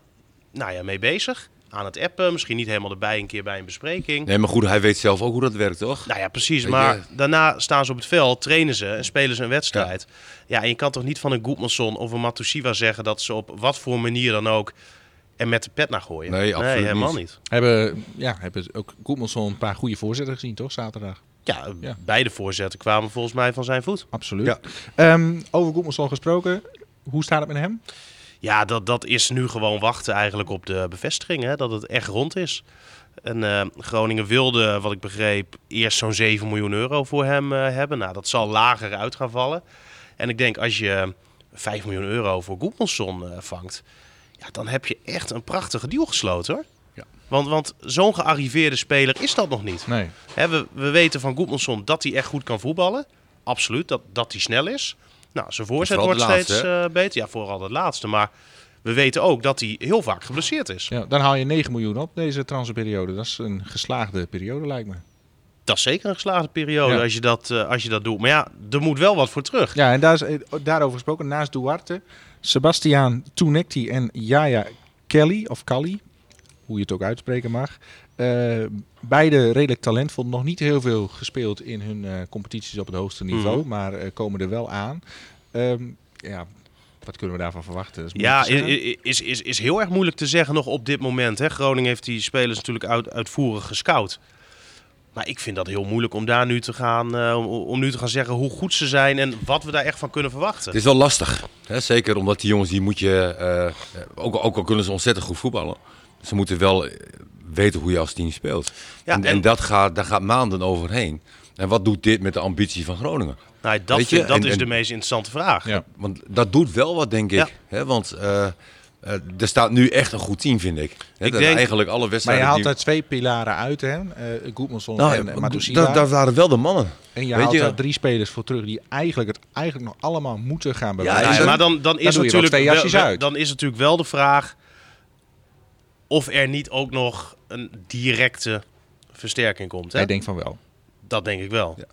nou ja, mee bezig. Aan het appen, misschien niet helemaal erbij een keer bij een bespreking. Nee, maar goed, hij weet zelf ook hoe dat werkt, toch? Nou ja, precies. Weet Maar je- daarna staan ze op het veld, trainen ze en spelen ze een wedstrijd. Ja, en je kan toch niet van een Goedmanson of een Matusiwa zeggen dat ze op wat voor manier dan ook er met de pet naar gooien. Nee, absoluut helemaal niet. niet. Hebben, ja, hebben ook Goedmanson een paar goede voorzetten gezien, toch, zaterdag? Ja, Ja. beide voorzetten kwamen volgens mij van zijn voet. Absoluut. Ja. Ehm, over Goedmanson gesproken, hoe staat het met hem? Ja, dat, dat is nu gewoon wachten eigenlijk op de bevestiging, hè, dat het echt rond is. En eh, Groningen wilde, wat ik begreep, eerst zo'n 7 miljoen euro voor hem eh, hebben. Nou, dat zal lager uit gaan vallen. En ik denk als je 5 miljoen euro voor Goedmanson eh, vangt, ja, dan heb je echt een prachtige deal gesloten hoor. Ja. Want, want zo'n gearriveerde speler is dat nog niet. Nee. We, we weten van Goedmanson dat hij echt goed kan voetballen. Absoluut, dat, dat hij snel is. Nou, zijn voorzet wordt laatste, steeds eh, beter. Ja, vooral het laatste. Maar we weten ook dat hij heel vaak geblesseerd is. Ja, dan haal je 9 miljoen op deze transferperiode. Dat is een geslaagde periode, lijkt me. Dat is zeker een geslaagde periode Ja. als, je dat, eh, als je dat doet. Maar ja, er moet wel wat voor terug. Ja, en daar is, eh, daarover gesproken, naast Duarte, Sebastiaan Tunekti en Jaya Kelly, of Kali, hoe je het ook uitspreken mag. Eh, beide redelijk talentvol, nog niet heel veel gespeeld in hun eh, competities op het hoogste niveau, Mhm. maar eh, komen er wel aan. Ehm, ja, wat kunnen we daarvan verwachten? Dat is Ja, is, is, is heel erg moeilijk te zeggen nog op dit moment. Hè. Groningen heeft die spelers natuurlijk uit, uitvoerig gescout. Maar ik vind dat heel moeilijk om daar nu te gaan, eh, om, om nu te gaan zeggen hoe goed ze zijn en wat we daar echt van kunnen verwachten. Het is wel lastig. Hè? Zeker omdat die jongens, die moet je, eh, ook, ook al kunnen ze ontzettend goed voetballen, ze moeten wel eh, weten hoe je als team speelt. Ja, en, en- en dat gaat, daar gaat maanden overheen. En wat doet dit met de ambitie van Groningen? Nou, dat Weet je, vind- dat en- is en- de meest interessante vraag. Ja. Want dat doet wel wat, denk ik. Ja. Hè? Want eh, eh, er staat nu echt een goed team, vind ik. Hè, Ik denk- eigenlijk alle Maar wedstrijden... je haalt die- er twee pilaren uit, hè? Uh, Goedmanson Nou, en ja, uh, Matusiwa. daar, daar waren wel de mannen. En je weet haalt je- daar drie spelers voor terug die eigenlijk het eigenlijk nog allemaal moeten gaan Ja, bewijzen. Dat- maar dan, dan is natuurlijk wel, dan is natuurlijk wel de vraag of er niet ook nog een directe versterking komt. Hè? Hij denkt van wel. Dat denk ik wel. Ja.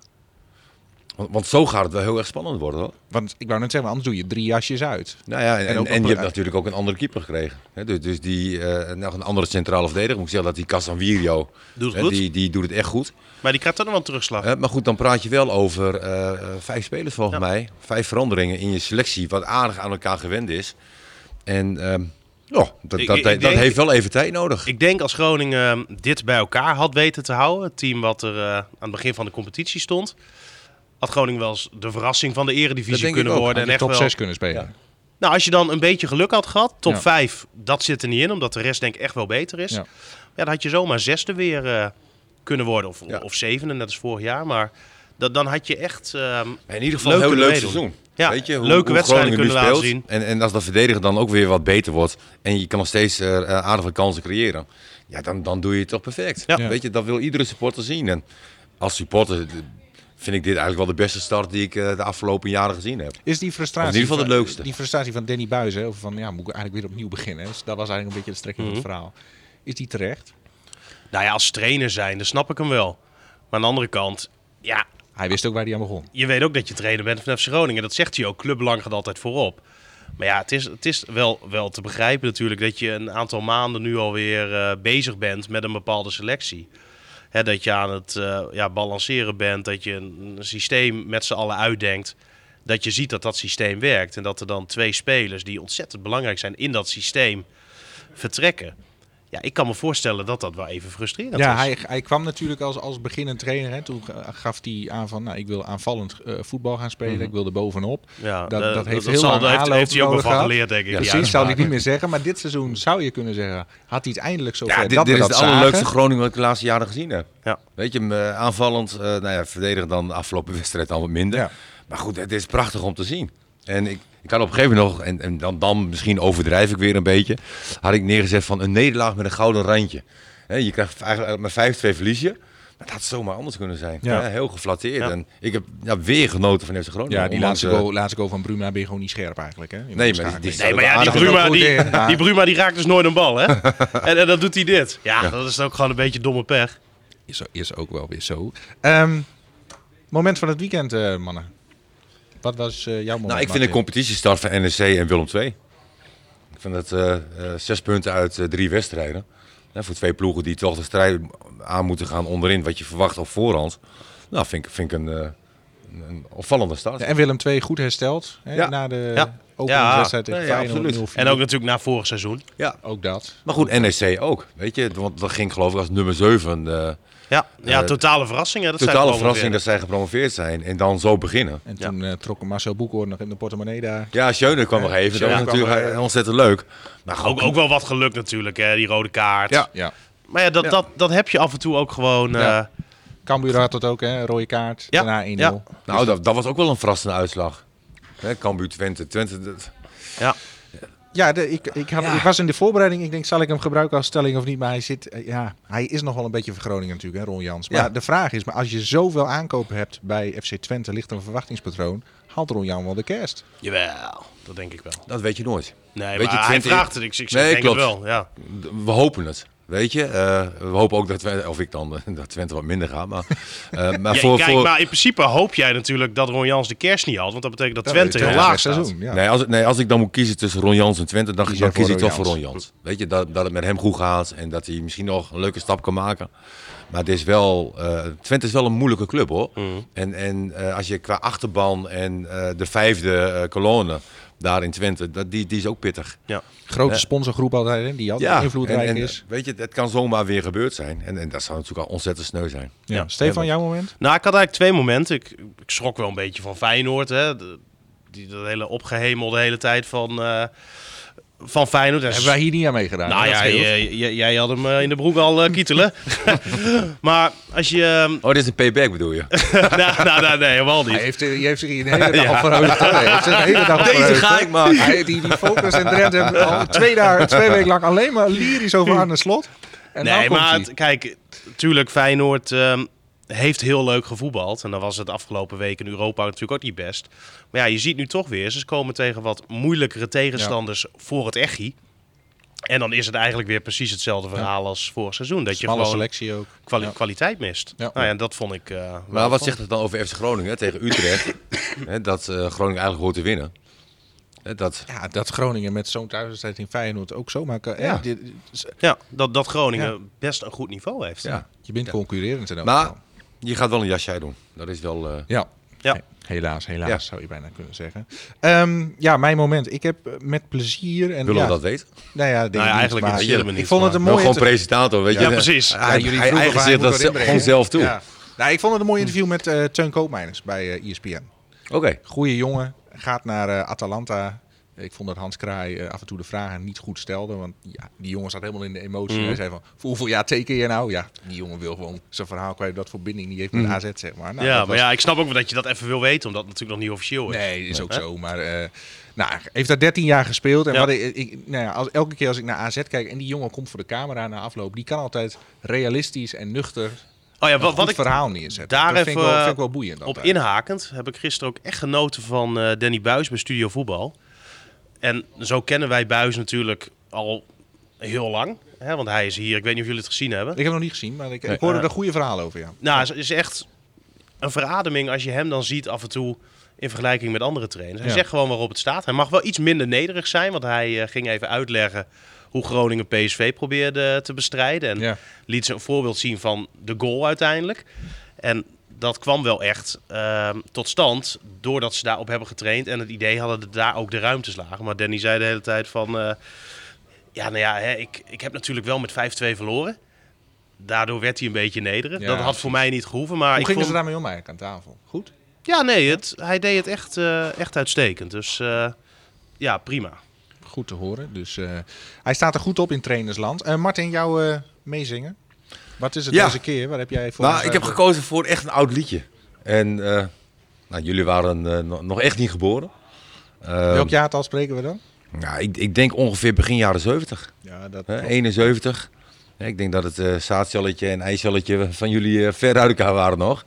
Want, want zo gaat het wel heel erg spannend worden, hoor. Want ik wou net zeggen, anders doe je drie jasjes uit. Nou ja, en, En je hebt natuurlijk ook een andere keeper gekregen. Hè, dus, dus die, eh, nog een andere centrale verdediger. Moet ik zeggen dat die Casanvirio, Doet het hè, goed. die, die doet het echt goed. Maar die krijgt dan nog wel een terugslag. Hè, maar goed, dan praat je wel over eh, eh, vijf spelers volgens Ja. mij. Vijf veranderingen in je selectie, wat aardig aan elkaar gewend is. En ehm, ja, dat, Ik- dat, ik dat denk- heeft wel even tijd nodig. Ik denk als Groningen dit bij elkaar had weten te houden, het team wat er eh, aan het begin van de competitie stond, had Groningen wel eens de verrassing van de eredivisie kunnen ook. worden. En echt top wel, 6 kunnen spelen. Ja. Nou, als je dan een beetje geluk had gehad, top Ja. 5, dat zit er niet in, omdat de rest denk ik echt wel beter is. Ja. Ja, dan had je zomaar zesde weer eh, kunnen worden, of, of zevende, net als vorig jaar. Maar dat, dan had je echt... ehm, In ieder geval een heel leuk meedoen. seizoen. Ja, Weet je, hoe, leuke hoe wedstrijden kunnen laten speelt. zien. En, en als de verdediger dan ook weer wat beter wordt en je kan nog steeds eh, eh, aardige kansen creëren. Ja, dan, dan doe je het toch perfect. Ja. Weet je, dat wil iedere supporter zien. En als supporter, eh, vind ik dit eigenlijk wel de beste start die ik eh, de afgelopen jaren gezien heb. Is die frustratie... Of in ieder geval de van- leukste. Die frustratie van Danny hè, over van ja, moet ik eigenlijk weer opnieuw beginnen. Dus dat was eigenlijk een beetje de strekking Mhm. van het verhaal. Is die terecht? Nou ja, als trainer zijn, dan snap ik hem wel. Maar aan de andere kant, ja, Hij wist ook waar hij aan begon. je weet ook dat je trainer bent van FC Groningen. Dat zegt hij ook. Clubbelang gaat altijd voorop. Maar ja, het is, het is wel, wel te begrijpen natuurlijk dat je een aantal maanden nu alweer eh bezig bent met een bepaalde selectie. Hè, dat je aan het eh, ja, balanceren bent, dat je een, een systeem met z'n allen uitdenkt. Dat je ziet dat dat systeem werkt. En dat er dan twee spelers die ontzettend belangrijk zijn in dat systeem vertrekken. Ja, ik kan me voorstellen dat dat wel even frustrerend Ja, is. hij, hij kwam natuurlijk als, als beginnend trainer. Hè. Toen ga- gaf hij aan van, nou, ik wil aanvallend eh, voetbal gaan spelen. Ik wil er bovenop. ja, dat- dat heeft heel zal- lang daar heeft, heeft hij ook wel van geleerd, denk ik. Ja, Precies, zou ik niet meer zeggen. Maar dit seizoen zou je kunnen zeggen, had hij het eindelijk zover Ja, dit, dat dit we is dat de allerleukste zagen. Groningen wat ik de laatste jaren gezien heb. Ja. Weet je, eh, aanvallend, eh nou ja, verdedigen dan de afgelopen wedstrijd al wat minder. Ja. Maar goed, het is prachtig om te zien. En ik, ik had op een gegeven moment nog, en, en dan, dan misschien overdrijf ik weer een beetje, had ik neergezet van een nederlaag met een gouden randje. Hè, je krijgt eigenlijk met 5-2 verlies je. Maar dat had zomaar anders kunnen zijn. Ja. Heel geflatteerd. Ja. En ik heb ja, weer genoten van FC Groningen. Ja, die laatste eh, goal, laatste goal van Bruma ben je gewoon niet scherp eigenlijk. Hè? Nee, maar die-. Nee, maar ja, die Bruma, die, die Bruma die raakt dus nooit een bal, hè? en, en dan doet hij dit. Ja, dat is ook gewoon een beetje domme pech. Is, is ook wel weer zo. Ehm, moment van het weekend, eh, mannen. Wat was eh, jouw moment? Nou, ik vind de Martin? competitiestart van NEC en Willem II. Ik vind dat eh, eh, zes punten uit drie wedstrijden. Hè, voor twee ploegen die toch de strijd aan moeten gaan onderin, wat je verwacht op voorhand. Nou, vind ik, vind ik een, eh, een opvallende start. En Willem II goed hersteld hè, Ja. na de Ja. openingswedstrijd ja, Feyenoord absoluut. 0-4. En ook natuurlijk na vorig seizoen. Ja. ook dat. Maar goed, NEC ook. Weet je, want dat ging geloof ik als nummer 7. eh Ja, ja Eh, totale verrassing. Hè, dat zij totale gewoon verrassing dat zij gepromoveerd zijn en dan zo beginnen. En Ja. toen eh, trok Marcel Boekhoorn nog in de portemonnee daar. Ja, Schöne kwam nog even. Dat was natuurlijk even. ontzettend leuk. Maar Ook, ook wel wat geluk natuurlijk, hè, die rode kaart. Ja. Ja. Maar ja dat, Ja. Dat, dat heb je af en toe ook gewoon... Ja. eh, Cambuur had dat ook, hè? Rode kaart. Ja. Daarna 1-0. Ja. Nou, dat, dat was ook wel een verrassende uitslag. Hè, Cambuur Twente. Twente dat- ja. Ja, de, ik, ik, had, ik was in de voorbereiding. Ik denk, zal ik hem gebruiken als stelling of niet? Maar hij, zit, eh, ja, hij is nog wel een beetje voor Groningen natuurlijk, hè, Ron Jans. Maar Ja. de vraag is, maar als je zoveel aankopen hebt bij FC Twente, ligt er een verwachtingspatroon. Haalt Ron Jan wel de kerst? Jawel, dat denk ik wel. dat weet je nooit. Nee, Weet maar je, hij vraagt het. Ik, ik, ik Nee, denk klopt. het wel, ja. We hopen het. Weet je, Eh, we hopen ook dat Twente, of ik dan, dat Twente wat minder gaat. Maar, eh, maar Ja, voor, kijk, voor, maar in principe hoop jij natuurlijk dat Ron Jans de kerst niet had. Want dat betekent dat Twente is heel laag staat. seizoen, Ja. nee, als, ik- nee, als ik dan moet kiezen tussen Ron Jans en Twente, dan, Kies dan ik toch voor Ron Jans. Weet je, dat, dat het met hem goed gaat en dat hij misschien nog een leuke stap kan maken. Maar het is wel, eh, Twente is wel een moeilijke club hoor. Mhm. En, en eh, als je qua achterban en eh, de vijfde eh, kolonne daar in Twente, dat, die, die is ook pittig. Ja. Grote Ja. sponsorgroep altijd, hè, die altijd invloedrijk en, en, is. Weet je, het kan zomaar weer gebeurd zijn. En, en dat zou natuurlijk al ontzettend sneu zijn. Ja. Ja. Stefan, jouw moment? Nou, ik had eigenlijk twee momenten. Ik, ik schrok wel een beetje van Feyenoord. Hè. De- die dat hele opgehemelde hele tijd van, eh, van Feyenoord. En Hebben wij hier niet aan meegedaan? nou ja, jij, had hem eh, in de broek al eh, kietelen. maar als je... ehm, Oh, dit is een payback bedoel je? nou, nou, nou, nee, helemaal niet. Hij heeft, er- je heeft zich hier een hele dag verheugd. Deze ga ik maken. Hij, die, die Focus en Drent hebben al twee, dagen, twee weken lang alleen maar lyrisch over aan de slot. En nee, komt maar kijk, tuurlijk, Feyenoord ehm, heeft heel leuk gevoetbald. En dan was het afgelopen week in Europa natuurlijk ook niet best. Maar ja, je ziet nu toch weer, ze komen tegen wat moeilijkere tegenstanders voor het echi. En dan is het eigenlijk weer precies hetzelfde verhaal als vorig seizoen. Dat je gewoon selectie ook. kwali- Ja. kwaliteit mist. Ja. Nou ja, dat vond ik eh, wel Maar wat zegt het dan over FC Groningen hè, tegen Utrecht? Hè, dat eh, Groningen eigenlijk hoort te winnen. Hè, dat, Ja, dat Groningen met zo'n thuiswedstrijd in Feyenoord ook zomaar kan. Ja. hè, dit- Ja, dat, dat Groningen best een goed niveau heeft. ja. je bent concurrerend in elk Maar. Je gaat wel een jasje doen. Dat is wel... eh, Ja. Ja. He- Helaas, helaas Ja. zou je bijna kunnen zeggen. Ehm, ja, mijn moment. Ik heb eh, met plezier en willen ja, we dat weten? Nou ja, denk Nou ja, niet, eigenlijk maar me ik niet, vond het een mooie gewoon presentator, weet je. Ja, precies. Ja, Hij- jullie hij dat gewoon zelf toe. Ja. Nou, ik vond het een mooi interview met eh Teun Koopmeiners bij eh ESPN. Oké. Goeie jongen, gaat naar eh, Atalanta. Ik vond dat Hans Kraai eh, af en toe de vragen niet goed stelde. Want ja, die jongen zat helemaal in de emotie. Hij zei van, voor hoeveel jaar teken je nou? Ja, die jongen wil gewoon zijn verhaal kwijt. Dat verbinding die heeft met Mhm. AZ, zeg maar. Nou, ja, maar was- ja, ik snap ook wel dat je dat even wil weten, omdat het natuurlijk nog niet officieel is. Nee, is ook zo. Maar eh nou, heeft daar 13 jaar gespeeld. En Ja. wat ik, ik, nou ja, als, elke keer als ik naar AZ kijk en die jongen komt voor de camera na afloop, die kan altijd realistisch en nuchter Oh ja, wat, ik verhaal neerzetten. daar dat vind ik, even, wel, vind ik wel boeiend. op inhakend heb ik gisteren ook echt genoten van eh, Danny Buis bij Studio Voetbal. En zo kennen wij Buis natuurlijk al heel lang. Hè, want hij is hier, ik weet niet of jullie het gezien hebben. Ik heb hem nog niet gezien, maar ik, hoorde Eh, er goede verhalen over. Ja. Nou, het is echt een verademing als je hem dan ziet af en toe in vergelijking met andere trainers. Hij Ja. zegt gewoon waarop het staat. Hij mag wel iets minder nederig zijn, want hij eh, ging even uitleggen hoe Groningen PSV probeerde te bestrijden. En Ja. liet ze een voorbeeld zien van de goal uiteindelijk. En dat kwam wel echt ehm, tot stand doordat ze daarop hebben getraind en het idee hadden dat daar ook de ruimtes lagen. Maar Danny zei de hele tijd van, eh, ja nou ja, hè, ik, ik heb natuurlijk wel met 5-2 verloren. Daardoor werd hij een beetje nederig. Ja, dat had voor mij niet gehoeven, maar Hoe ik gingen vond... ze daarmee om eigenlijk aan tafel? Goed? Ja, nee, het, hij deed het echt, eh, echt uitstekend. Dus eh, ja, prima. Goed te horen. Dus, hij staat er goed op in trainersland. Martin, jouw meezingen? Wat is het Ja. deze keer? Waar heb jij voor? Nou, ik heb geschreven? gekozen voor echt een oud liedje. En eh, nou, jullie waren eh, nog- echt niet geboren. Eh, Welk jaartal spreken we dan? Nou, ik, ik denk ongeveer begin jaren 70. Ja, dat Hè, 71. Ja, ik denk dat het eh zaadcelletje en eicelletje van jullie eh, ver uit elkaar waren nog.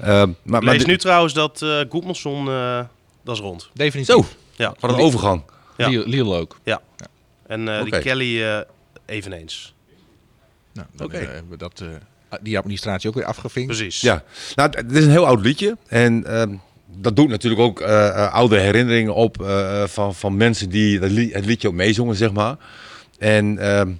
Eh, maar, maar lees nu trouwens dat eh Goedmanson, eh, dat is rond. Definitief. Zo, Ja, wat een overgang. Ja. Liel, ook. en eh, Oké. die Kelly eh, eveneens. Nou, dan Oké. eh, hebben we dat, eh, die administratie ook weer afgevinkt. Precies. Ja, nou, het is een heel oud liedje. En ehm, dat doet natuurlijk ook eh, eh, oude herinneringen op eh, van, van mensen die het, li- het liedje ook meezongen, zeg maar. En ehm,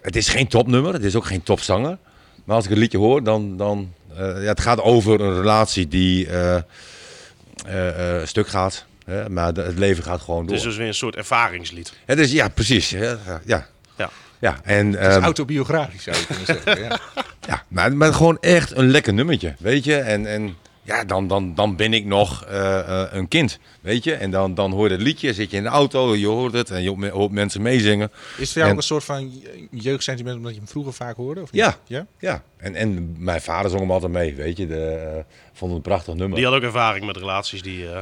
het is geen topnummer, het is ook geen topzanger. Maar als ik het liedje hoor, dan... dan eh, ja, het gaat over een relatie die eh, eh, eh, stuk gaat. Hè, maar de- het leven gaat gewoon Het door. is dus weer een soort ervaringslied. Het is, ja, precies. Ja, ja. Ja. Ja. En, Het is ehm, autobiografisch zou je kunnen zeggen. Ja. Ja, maar, maar gewoon echt een lekker nummertje, weet je. En, en ja, dan, dan, dan ben ik nog eh, eh, een kind, weet je. En dan, dan hoor je het liedje, zit je in de auto, je hoort het en je hoort, hoort mensen meezingen. Is het voor jou En- ook een soort van jeugdsentiment omdat je hem vroeger vaak hoorde? Of niet? Ja. ja? Ja, en, en mijn vader zong hem altijd mee, weet je. De, eh, vond het een prachtig nummer. Die had ook ervaring met relaties die... eh,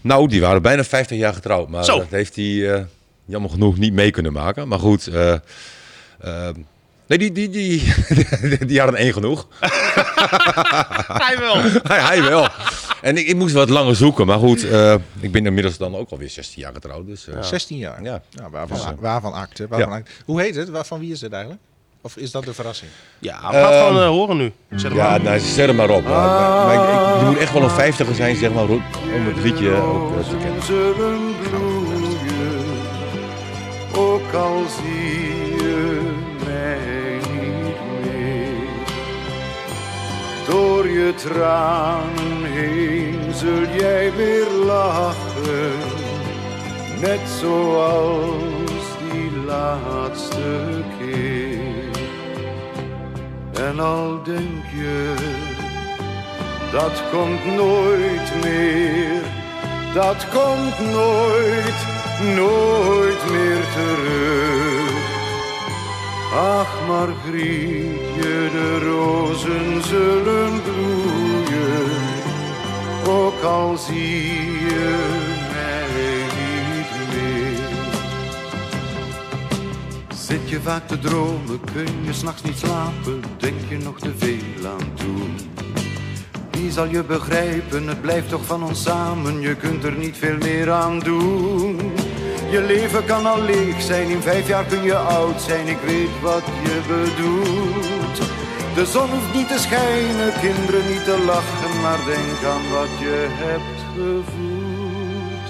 Nou, die waren bijna 50 jaar getrouwd, maar Zo. dat heeft hij eh, jammer genoeg niet mee kunnen maken. Maar goed, eh, eh, nee, die, die, die, die hadden één genoeg. Hij wel. hij, hij wel. En ik, ik moest wat langer zoeken. Maar goed, eh, ik ben inmiddels dan ook alweer 16 jaar getrouwd. Dus, eh, 16 jaar. Ja. Nou, waarvan, Dus, eh, waarvan akte? Waarvan ja. akte. Hoe heet het? Waar- Van wie is het eigenlijk? Of is dat de verrassing? Ja, we gaan het Ehm, gewoon eh, horen nu. Zet hem ja, nou, zet hem maar op. Maar, maar- maar ik- ik- je moet echt wel een vijftiger zijn, zeg maar, om het liedje ook te kennen. zullen bloeien, ook al zie je tranen heen zul jij weer lachen, net zoals die laatste keer. En al denk je dat komt nooit meer, dat komt nooit, nooit meer terug. Ach, Margrietje, de rozen zullen bloeien, ook al zie je mij niet meer. Zit je vaak te dromen, kun je s'nachts niet slapen, denk je nog te veel aan toen. Wie zal je begrijpen, het blijft toch van ons samen, je kunt er niet veel meer aan doen. Je leven kan al leeg zijn, in vijf jaar kun je oud zijn, ik weet wat je bedoelt. De zon hoeft niet te schijnen, kinderen niet te lachen, maar denk aan wat je hebt gevoeld.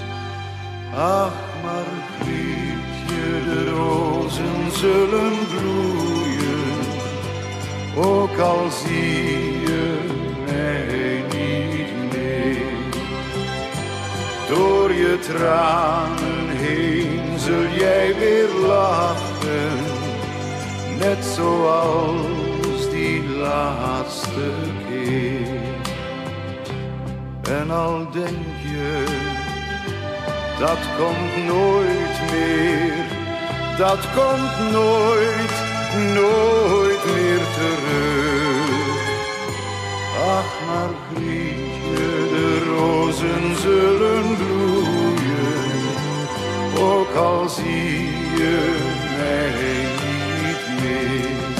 Ach, Margrietje, de rozen zullen bloeien, ook al zie je mij niet meer. Door je tranen heen zul jij weer lachen, net zoals die laatste keer. En al denk je, dat komt nooit meer, dat komt nooit, nooit meer terug. Ach, Margrietje, de rozen zullen bloeien, ook al zie je mij niet meer.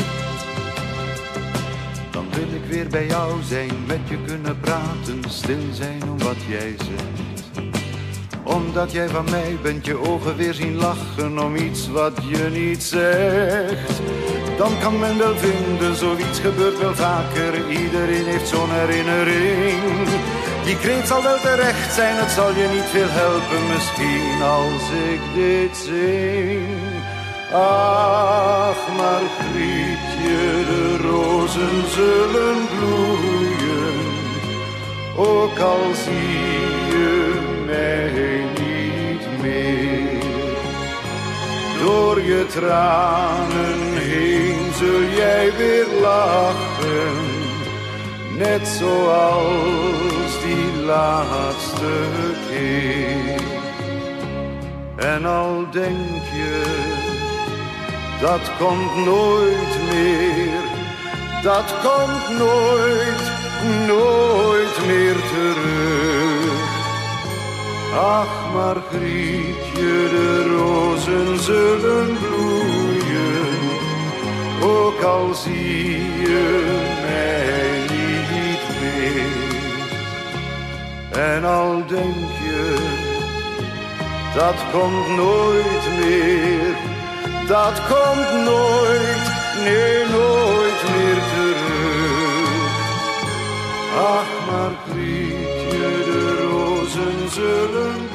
Dan wil ik weer bij jou zijn, met je kunnen praten, stil zijn om wat jij zegt. Omdat jij van mij bent, je ogen weer zien lachen om iets wat je niet zegt. Dan kan men wel vinden, zoiets gebeurt wel vaker, iedereen heeft zo'n herinnering. Die kreet zal wel terecht zijn, het zal je niet veel helpen misschien als ik dit zing. Ach, Margrietje, de rozen zullen bloeien, ook al zie je mij niet meer. Door je tranen heen zul jij weer lachen, net zoals die laatste keer. En al denk je, dat komt nooit meer, dat komt nooit, nooit meer terug. Ach, Margrietje, de rozen zullen bloeien, ook al zie je En al denk je, dat komt nooit meer, dat komt nooit, nee, nooit meer terug. Ach, Margrietje, de rozen zullen